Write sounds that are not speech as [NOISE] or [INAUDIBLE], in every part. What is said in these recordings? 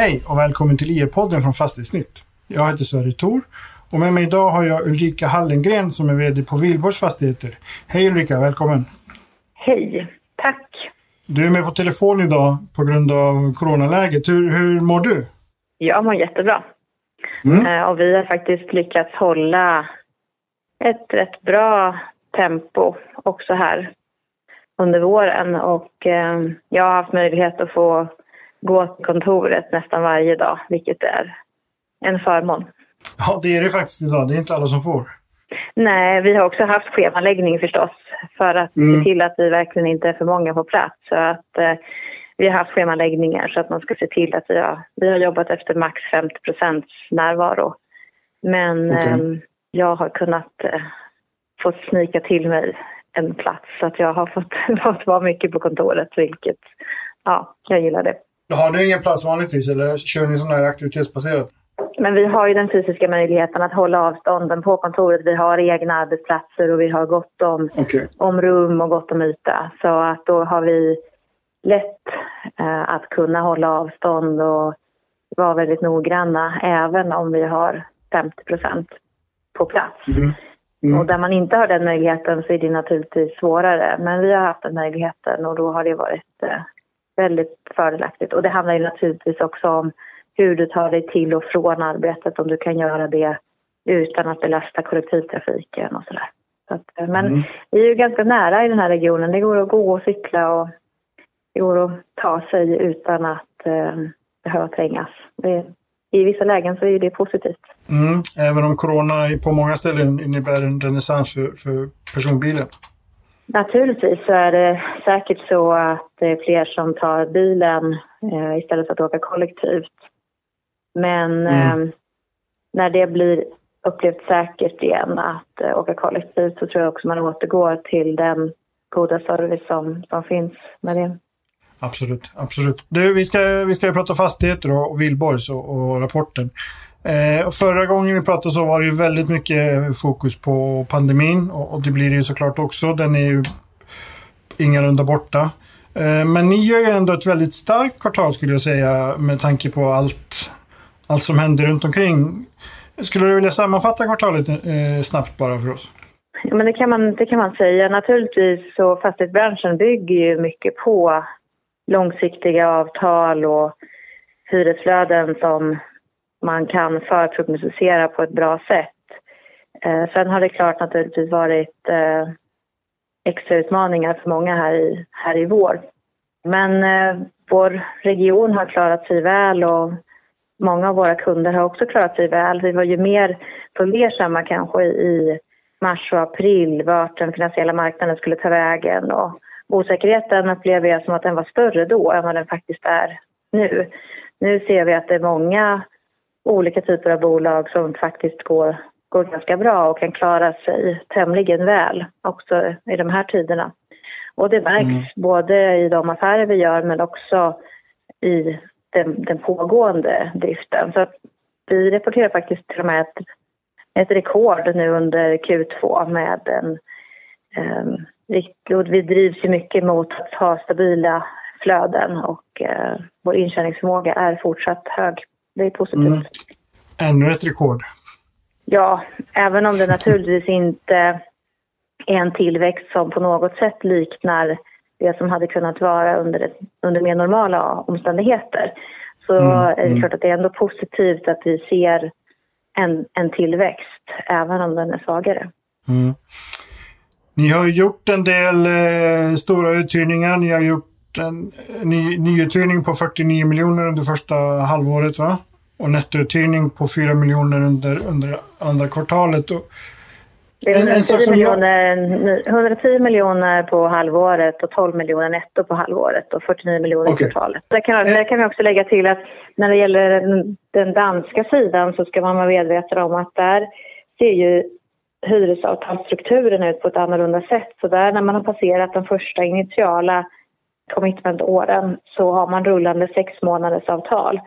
Hej och välkommen till IR-podden från Fastighetsnytt. Jag heter Sverre Thor och med mig idag har jag Ulrika Hallengren som är VD på Vilborgs Fastigheter. Hej Ulrika, välkommen! Hej, tack! Du är med på telefon idag på grund av coronaläget. Hur, hur mår du? Jag mår jättebra. Mm. Eh, och vi har faktiskt lyckats hålla ett rätt bra tempo också här under våren och eh, jag har haft möjlighet att få gå till kontoret nästan varje dag, vilket är en förmån. Ja, det är det faktiskt idag. Det är inte alla som får. Nej, vi har också haft schemaläggning förstås för att mm. se till att vi verkligen inte är för många på plats. Så att eh, vi har haft schemaläggningar så att man ska se till att vi har, vi har jobbat efter max 50% närvaro. Men okay. eh, jag har kunnat eh, få snika till mig en plats så att jag har fått, [LAUGHS] fått vara mycket på kontoret, vilket ja, jag gillar det. Har du ingen plats vanligtvis eller kör ni sån här aktivitetsbaserat? Men vi har ju den fysiska möjligheten att hålla avstånden på kontoret. Vi har egna arbetsplatser och vi har gott om, okay. om rum och gott om yta. Så att då har vi lätt eh, att kunna hålla avstånd och vara väldigt noggranna även om vi har 50 procent på plats. Mm. Mm. Och där man inte har den möjligheten så är det naturligtvis svårare. Men vi har haft den möjligheten och då har det varit eh, väldigt fördelaktigt. Och det handlar ju naturligtvis också om hur du tar dig till och från arbetet, om du kan göra det utan att belasta kollektivtrafiken och sådär. Så att, eh, men mm. vi är ju ganska nära i den här regionen. Det går att gå och cykla och det går att ta sig utan att eh, behöva trängas. Det, I vissa lägen så är det positivt. Mm, även om corona på många ställen innebär en renässans för, för personbilen. Naturligtvis så är det säkert så att det är fler som tar bilen eh, istället för att åka kollektivt. Men mm. eh, när det blir upplevt säkert igen att eh, åka kollektivt så tror jag också man återgår till den goda service som, som finns med det. Absolut, absolut. Du, vi ska, vi ska prata fastigheter och, och Vilborgs och, och rapporten. Eh, förra gången vi pratade så var det ju väldigt mycket fokus på pandemin och, och det blir det ju såklart också. Den är ju ingalunda borta. Eh, men ni gör ju ändå ett väldigt starkt kvartal skulle jag säga med tanke på allt, allt som händer runt omkring. Skulle du vilja sammanfatta kvartalet eh, snabbt bara för oss? Ja, men det kan, man, det kan man säga. Naturligtvis så fastighetsbranschen bygger ju mycket på långsiktiga avtal och hyresflöden som man kan förprognostisera på ett bra sätt. Eh, sen har det klart naturligtvis varit eh, extra utmaningar för många här i, här i vår. Men eh, vår region har klarat sig väl och många av våra kunder har också klarat sig väl. Vi var ju mer fundersamma kanske i mars och april vart den finansiella marknaden skulle ta vägen och osäkerheten upplever jag som att den var större då än vad den faktiskt är nu. Nu ser vi att det är många olika typer av bolag som faktiskt går, går ganska bra och kan klara sig tämligen väl också i de här tiderna. Och det märks mm. både i de affärer vi gör men också i den, den pågående driften. Så vi rapporterar faktiskt till och med ett, ett rekord nu under Q2 med en um, vi drivs ju mycket mot att ha stabila flöden och uh, vår intjäningsförmåga är fortsatt hög. Det är positivt. Mm. Ännu ett rekord. Ja, även om det naturligtvis inte är en tillväxt som på något sätt liknar det som hade kunnat vara under, under mer normala omständigheter så mm, är det mm. klart att det är ändå positivt att vi ser en, en tillväxt, även om den är svagare. Mm. Ni har gjort en del eh, stora uthyrningar. Ni har gjort en ny, nyuthyrning på 49 miljoner under första halvåret, va? Och nettouthyrning på 4 miljoner under, under andra kvartalet. Och det är 110 miljoner, 110 miljoner på halvåret och 12 miljoner netto på halvåret och 49 miljoner okay. kvartalet. Där kan, där kan vi också lägga till att när det gäller den, den danska sidan så ska man vara medveten om att där ser ju hyresavtalsstrukturen ut på ett annorlunda sätt. Så där när man har passerat de första initiala commitment-åren så har man rullande sex månaders avtal.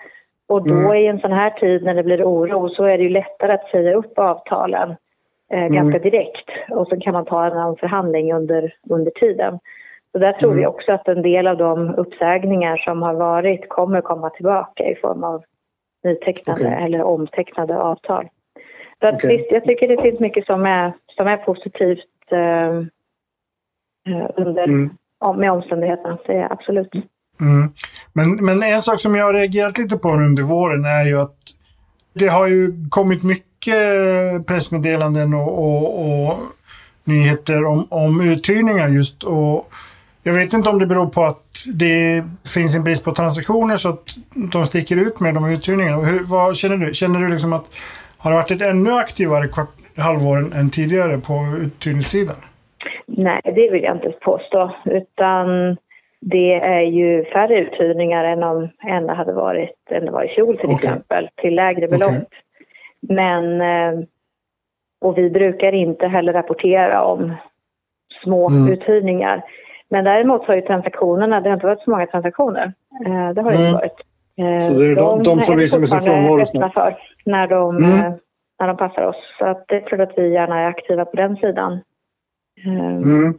Och då mm. i en sån här tid när det blir oro så är det ju lättare att säga upp avtalen eh, mm. ganska direkt och så kan man ta en förhandling under, under tiden. Så där tror vi också att en del av de uppsägningar som har varit kommer komma tillbaka i form av nytecknade Okej. eller omtecknade avtal. Så att Okej. visst, jag tycker det finns mycket som är, som är positivt eh, eh, under, Mm. om, med omständigheterna. Det är absolut. Mm. Men, men en sak som jag har reagerat lite på under våren är ju att det har ju kommit mycket pressmeddelanden och, och, och nyheter om, om uthyrningar just. Och jag vet inte om det beror på att det finns en brist på transaktioner så att de sticker ut med de uthyrningarna. Hur, vad känner du? Känner du liksom att har det varit ett ännu aktivare kvart, halvår än- tidigare på uthyrningssidan? Nej, det vill jag inte påstå. Utan det är ju färre uthyrningar än, om, än det hade varit än det var i fjol till Okej. exempel, till lägre belopp. Okej. Men, eh, och vi brukar inte heller rapportera om små Mm. uthyrningar. Men däremot har ju transaktionerna, det har inte varit så många transaktioner. Eh, Det har det Mm. inte varit. Eh, Så det är de- de som är lyser med sin fortfarande frånvaro snart. för när de, Mm. eh, när de passar oss. Så att det är klart att vi gärna är aktiva på den sidan. Eh, Mm.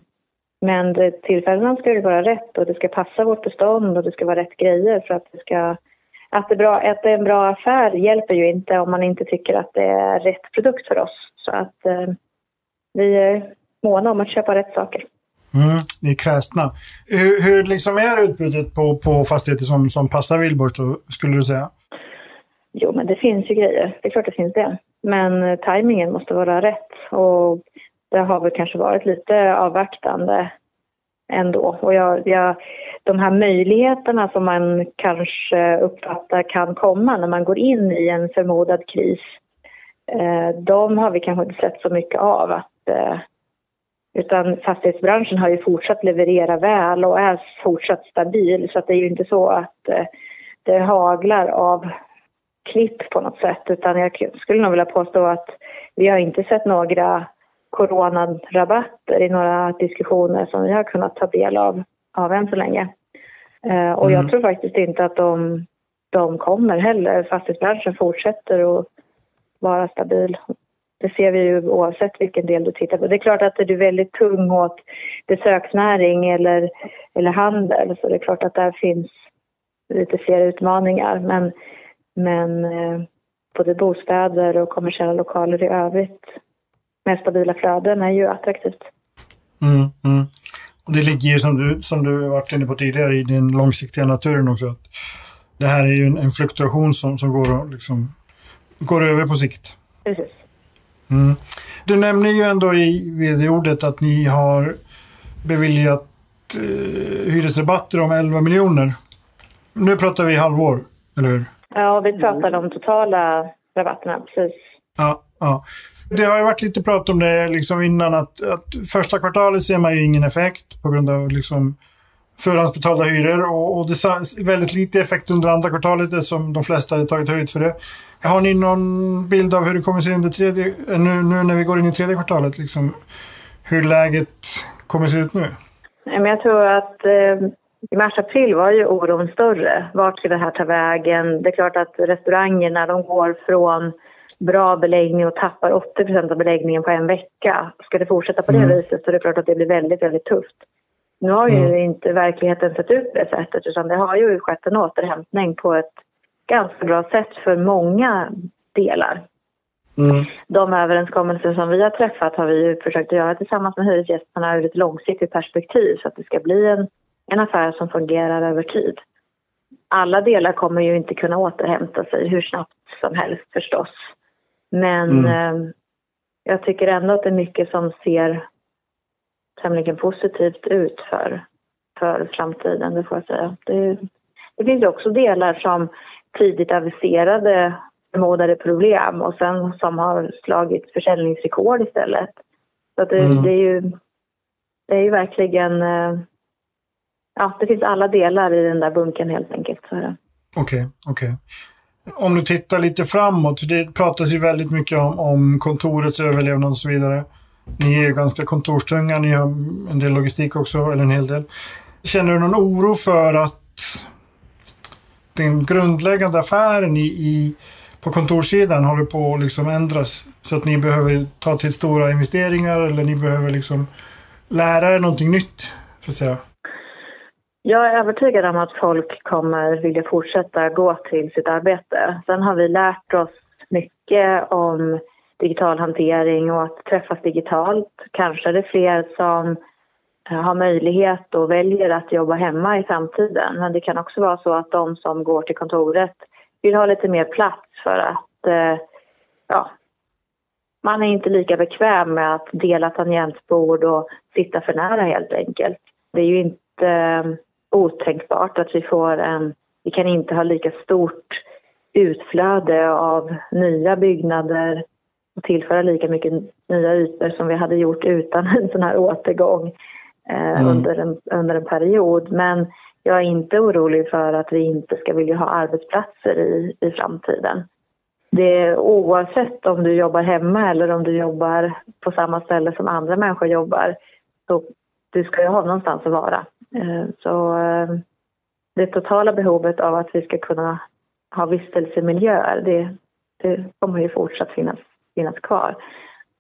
men tillfällena ska ju vara rätt och det ska passa vårt bestånd och det ska vara rätt grejer för att det ska... Att det, är bra, att det är en bra affär hjälper ju inte om man inte tycker att det är rätt produkt för oss. Så att eh, vi är måna om att köpa rätt saker. Mm, ni är kräsna. Hur, hur liksom är utbudet på, på fastigheter som, som passar Wihlborgs skulle du säga? Jo, men det finns ju grejer. Det är klart det finns det. Men eh, tajmingen måste vara rätt och det har väl kanske varit lite avvaktande ändå. Och jag, jag, de här möjligheterna som man kanske uppfattar kan komma när man går in i en förmodad kris, eh, de har vi kanske inte sett så mycket av. Att, eh, utan fastighetsbranschen har ju fortsatt leverera väl och är fortsatt stabil så att det är ju inte så att eh, det haglar av klipp på något sätt utan jag skulle nog vilja påstå att vi har inte sett några coronarabatter i några diskussioner som vi har kunnat ta del av, av än så länge. Eh, och Mm. jag tror faktiskt inte att de, de kommer heller. Fastighetsbranschen fortsätter att vara stabil. Det ser vi ju oavsett vilken del du tittar på. Det är klart att är du väldigt tung åt besöksnäring eller, eller handel så det är klart att där finns lite fler utmaningar. Men, men eh, både bostäder och kommersiella lokaler i övrigt med stabila flöden är ju attraktivt. Mm, mm. Och det ligger ju som du, som du varit inne på tidigare i den långsiktiga naturen också. Att det här är ju en, en fluktuation som, som går, liksom, går över på sikt. Precis. Mm. Du nämner ju ändå i vd-ordet att ni har beviljat eh, hyresrabatter om 11 miljoner. Nu pratar vi halvår, eller hur? Ja, vi pratar om totala rabatterna, precis. Ja, ja. Det har ju varit lite prat om det liksom innan att, att första kvartalet ser man ju ingen effekt på grund av liksom förhandsbetalda hyror och, och det är väldigt lite effekt under andra kvartalet eftersom de flesta har tagit höjd för det. Har ni någon bild av hur det kommer se under tredje, eh, nu, nu när vi går in i tredje kvartalet? Liksom, hur läget kommer se ut nu? Jag tror att eh, i mars-april var ju oron större. Vart ska det här ta vägen? Det är klart att restaurangerna de går från bra beläggning och tappar 80% av beläggningen på en vecka. Ska det fortsätta på det Mm. viset så är det klart att det blir väldigt, väldigt tufft. Nu har ju inte verkligheten sett ut på det sättet utan det har ju skett en återhämtning på ett ganska bra sätt för många delar. Mm. De överenskommelser som vi har träffat har vi ju försökt att göra tillsammans med hyresgästerna ur ett långsiktigt perspektiv så att det ska bli en, en affär som fungerar över tid. Alla delar kommer ju inte kunna återhämta sig hur snabbt som helst förstås. Men Mm. eh, jag tycker ändå att det är mycket som ser tämligen positivt ut för, för framtiden, det får jag säga. Det, det finns ju också delar som tidigt aviserade förmodade problem och sen som har slagit försäljningsrekord istället. Så det, Mm. det är ju det är ju verkligen... Ja, det finns alla delar i den där bunken helt enkelt. Okej, okej. Okay, Okej, okej. Om du tittar lite framåt, för det pratas ju väldigt mycket om, om kontorets överlevnad och så vidare. Ni är ju ganska kontorstunga, ni har en del logistik också, eller en hel del. Känner du någon oro för att den grundläggande affären i, i, på kontorssidan håller på att liksom ändras? Så att ni behöver ta till stora investeringar eller ni behöver liksom lära er någonting nytt, så att säga? Jag är övertygad om att folk kommer vilja fortsätta gå till sitt arbete. Sen har vi lärt oss mycket om digital hantering och att träffas digitalt. Kanske är det fler som eh, har möjlighet och väljer att jobba hemma i framtiden. Men det kan också vara så att de som går till kontoret vill ha lite mer plats för att eh, ja, man är inte lika bekväm med att dela tangentbord och sitta för nära helt enkelt. Det är ju inte otänkbart att vi får en... Vi kan inte ha lika stort utflöde av nya byggnader och tillföra lika mycket nya ytor som vi hade gjort utan en sån här återgång eh, mm. under, en, under en period. Men jag är inte orolig för att vi inte ska vilja ha arbetsplatser i, i framtiden. Det är oavsett om du jobbar hemma eller om du jobbar på samma ställe som andra människor jobbar. Så du ska ju ha någonstans att vara. Eh, så eh, det totala behovet av att vi ska kunna ha vistelsemiljöer, det, det kommer ju fortsatt finnas, finnas kvar.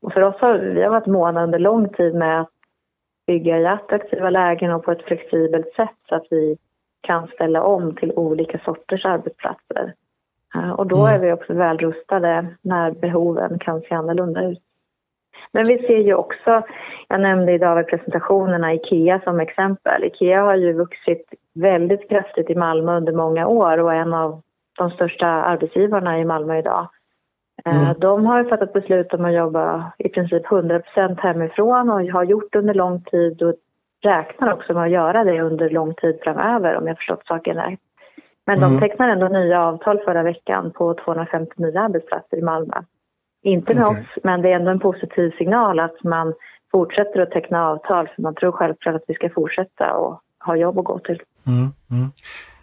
Och för oss har vi har varit måna under lång tid med att bygga i attraktiva lägen och på ett flexibelt sätt så att vi kan ställa om till olika sorters arbetsplatser. Eh, och då är vi också väl rustade när behoven kan se annorlunda ut. Men vi ser ju också, jag nämnde idag vid presentationerna IKEA som exempel. IKEA har ju vuxit väldigt kraftigt i Malmö under många år och är en av de största arbetsgivarna i Malmö idag. Eh, mm. De har fattat beslut om att jobba i princip 100% hemifrån och har gjort under lång tid och räknar också med att göra det under lång tid framöver om jag förstått saken rätt. Men de mm. tecknar ändå nya avtal förra veckan på 250 nya arbetsplatser i Malmö. Inte med oss, men det är ändå en positiv signal att man fortsätter att teckna avtal för man tror självklart att vi ska fortsätta och ha jobb att gå till. Mm, mm.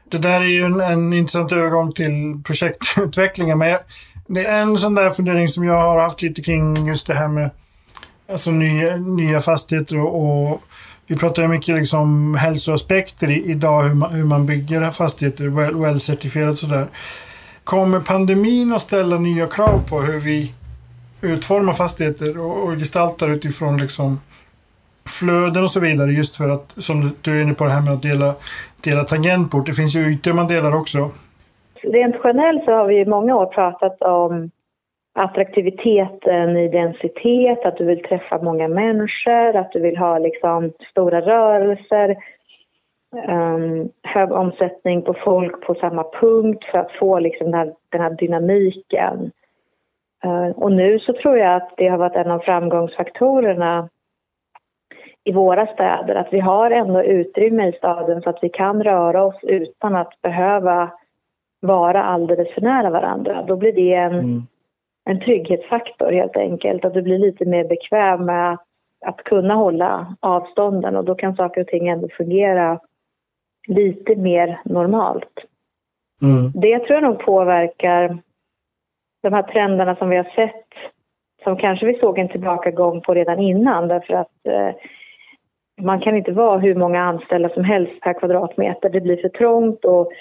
Det där är ju en, en intressant övergång till projektutvecklingen, men jag, det är en sån där fundering som jag har haft lite kring just det här med alltså nya, nya fastigheter och, och vi pratar mycket liksom hälsoaspekter idag, hur man, hur man bygger fastigheter, well-certifierat well sådär. Kommer pandemin att ställa nya krav på hur vi utformar fastigheter och, och gestaltar utifrån liksom flöden och så vidare just för att, som du är inne på det här med att dela, dela tangentbord. Det finns ju ytor man delar också. Rent generellt så har vi i många år pratat om attraktiviteten i densitet, att du vill träffa många människor, att du vill ha liksom stora rörelser, um, hög omsättning på folk på samma punkt för att få liksom den, här, den här dynamiken. Uh, och nu så tror jag att det har varit en av framgångsfaktorerna i våra städer, att vi har ändå utrymme i staden så att vi kan röra oss utan att behöva vara alldeles för nära varandra. Då blir det en mm en trygghetsfaktor helt enkelt. Att du blir lite mer bekväm med att, att kunna hålla avstånden och då kan saker och ting ändå fungera lite mer normalt. Mm. Det tror jag nog påverkar de här trenderna som vi har sett som kanske vi såg en tillbakagång på redan innan därför att eh, man kan inte vara hur många anställda som helst per kvadratmeter. Det blir för trångt och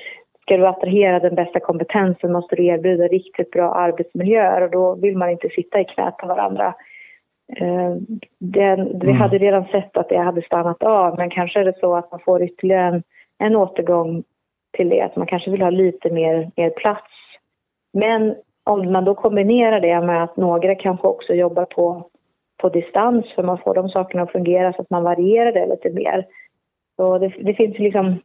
ska du attrahera den bästa kompetensen måste du erbjuda riktigt bra arbetsmiljöer och då vill man inte sitta i knät på varandra. Eh, den, vi mm. hade redan sett att det hade stannat av men kanske är det så att man får ytterligare en, en återgång till det, att man kanske vill ha lite mer, mer plats. Men om man då kombinerar det med att några kanske också jobbar på, på distans för man får de sakerna att fungera så att man varierar det lite mer. Så det, det finns liksom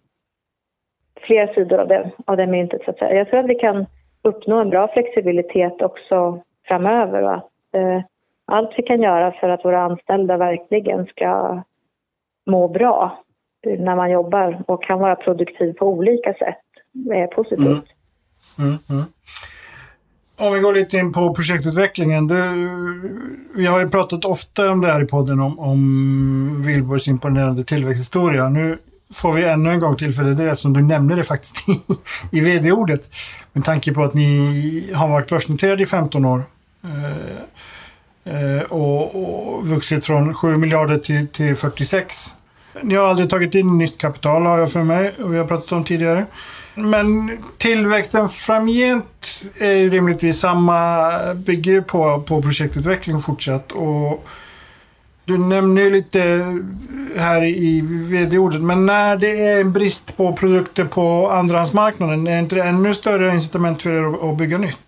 flera sidor av det, av det myntet. Så att säga. Jag tror att vi kan uppnå en bra flexibilitet också framöver och att eh, allt vi kan göra för att våra anställda verkligen ska må bra när man jobbar och kan vara produktiv på olika sätt är positivt. Mm. Mm, mm. Om vi går lite in på projektutvecklingen. Du, vi har ju pratat ofta om det här i podden, om, om Wilborgs imponerande tillväxthistoria. Nu får vi ännu en gång tillfälle till det eftersom du nämnde det faktiskt [LAUGHS] i, i vd-ordet. Med tanke på att ni har varit börsnoterade i 15 år. Eh, eh, och, och vuxit från 7 miljarder till, till 46. Ni har aldrig tagit in nytt kapital har jag för mig och vi har pratat om tidigare. Men tillväxten framgent är rimligtvis samma, bygger på, på projektutveckling fortsatt. Och Du nämner ju lite här i vd-ordet, men när det är en brist på produkter på andrahandsmarknaden, är inte det ännu större incitament för er att bygga nytt?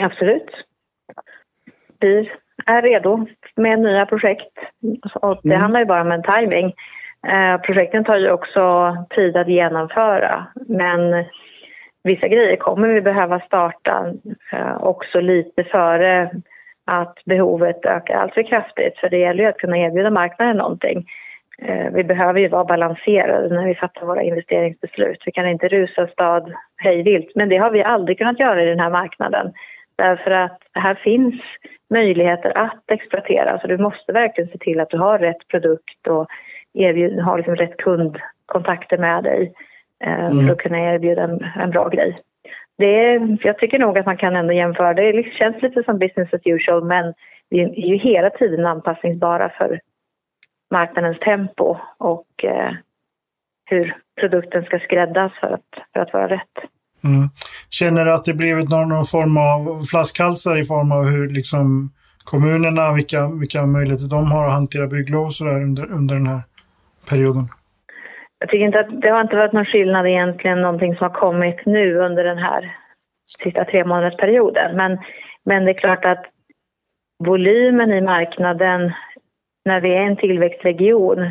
Absolut. Vi är redo med nya projekt. Och det mm. handlar ju bara om en timing. Eh, projekten tar ju också tid att genomföra, men vissa grejer kommer vi behöva starta eh, också lite före att behovet ökar alltför kraftigt. För det gäller ju att kunna erbjuda marknaden någonting. Eh, vi behöver ju vara balanserade när vi fattar våra investeringsbeslut. Vi kan inte rusa stad hejvilt, men det har vi aldrig kunnat göra i den här marknaden. Därför att här finns möjligheter att exploatera, så du måste verkligen se till att du har rätt produkt och erbjud, har liksom rätt kundkontakter med dig eh, mm. för att kunna erbjuda en, en bra grej. Det är, jag tycker nog att man kan ändå jämföra. Det känns lite som business as usual men vi är ju hela tiden anpassningsbara för marknadens tempo och eh, hur produkten ska skräddas för att, för att vara rätt. Mm. Känner du att det blivit någon, någon, form av flaskhalsar i form av hur liksom kommunerna, vilka, vilka möjligheter de har att hantera bygglov och sådär under, under den här perioden? Jag tycker inte att det har inte varit någon skillnad egentligen, någonting som har kommit nu under den här sista tre månadersperioden. Men, men det är klart att volymen i marknaden när vi är en tillväxtregion,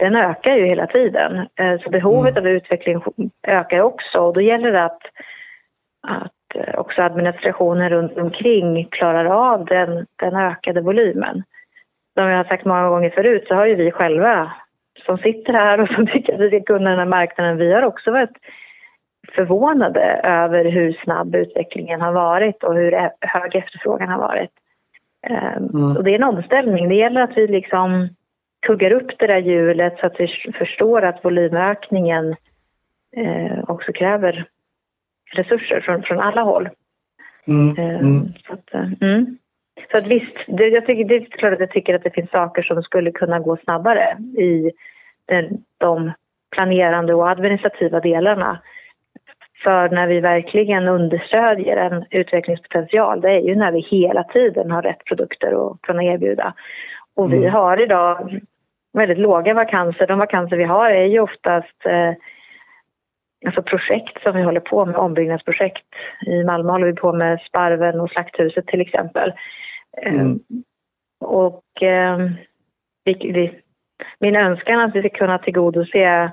den ökar ju hela tiden. Eh, så behovet mm. av utveckling ökar också och då gäller det att, att eh, också administrationen runt omkring klarar av den, den ökade volymen. Som jag har sagt många gånger förut så har ju vi själva som sitter här och som [LAUGHS] tycker att vi ska kunna den här marknaden, vi har också varit förvånade över hur snabb utvecklingen har varit och hur hög efterfrågan har varit. Ehm, mm. Och det är en omställning. Det gäller att vi liksom kuggar upp det där hjulet så att vi förstår att volymökningen eh, också kräver resurser från, från alla håll. Mm. Ehm, mm. Så, att, eh, mm. så att visst, det, jag tycker, det är klart att jag tycker att det finns saker som skulle kunna gå snabbare i de planerande och administrativa delarna. För när vi verkligen understödjer en utvecklingspotential, det är ju när vi hela tiden har rätt produkter att kunna erbjuda. Och vi mm. har idag väldigt låga vakanser. De vakanser vi har är ju oftast eh, alltså projekt som vi håller på med, ombyggnadsprojekt. I Malmö håller vi på med Sparven och Slakthuset till exempel. Mm. Eh, och eh, vi, vi, min önskan att vi ska kunna tillgodose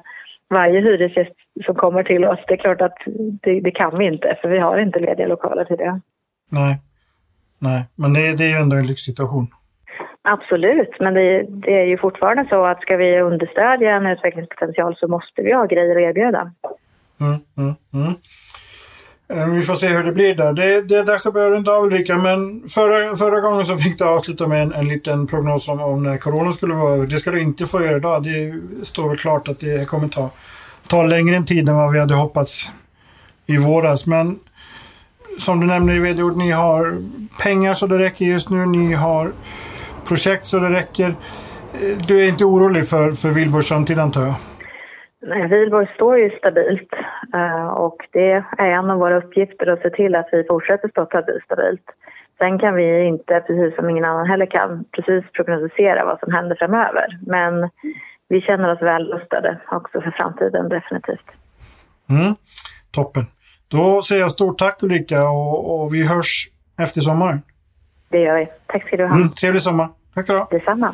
varje hyresgäst som kommer till oss. Det är klart att det, det, kan vi inte, för vi har inte lediga lokaler till det. Nej, Nej. men det, det är ju ändå en lyxsituation. Absolut, men det, det, är ju fortfarande så att ska vi understödja en utvecklingspotential så måste vi ha grejer att erbjuda. Mm, mm, mm. Eh, vi får se hur det blir där. Det, det är dags att börja runda av Ulrika, men förra, förra gången så fick du avsluta med en, en liten prognos om, om när corona skulle vara över. Det ska du inte få göra idag. Det står väl klart att det kommer ta, ta längre en tid än vad vi hade hoppats i våras. Men som du nämner i vd ni har pengar så det räcker just nu. Ni har projekt så det räcker. Eh, du är inte orolig för, för Wihlborgs framtid antar jag? Nej, Wihlborg står ju stabilt eh, och det är en av våra uppgifter att se till att vi fortsätter stå stabilt. Sen kan vi inte, precis som ingen annan heller kan, precis prognostisera vad som händer framöver. Men vi känner oss väl rustade också för framtiden, definitivt. Mm, toppen. Då säger jag stort tack Ulrika och, och vi hörs efter sommaren. Det gör vi. Tack ska du ha. Mm, trevlig sommar. Tack ska du ha. Detsamma.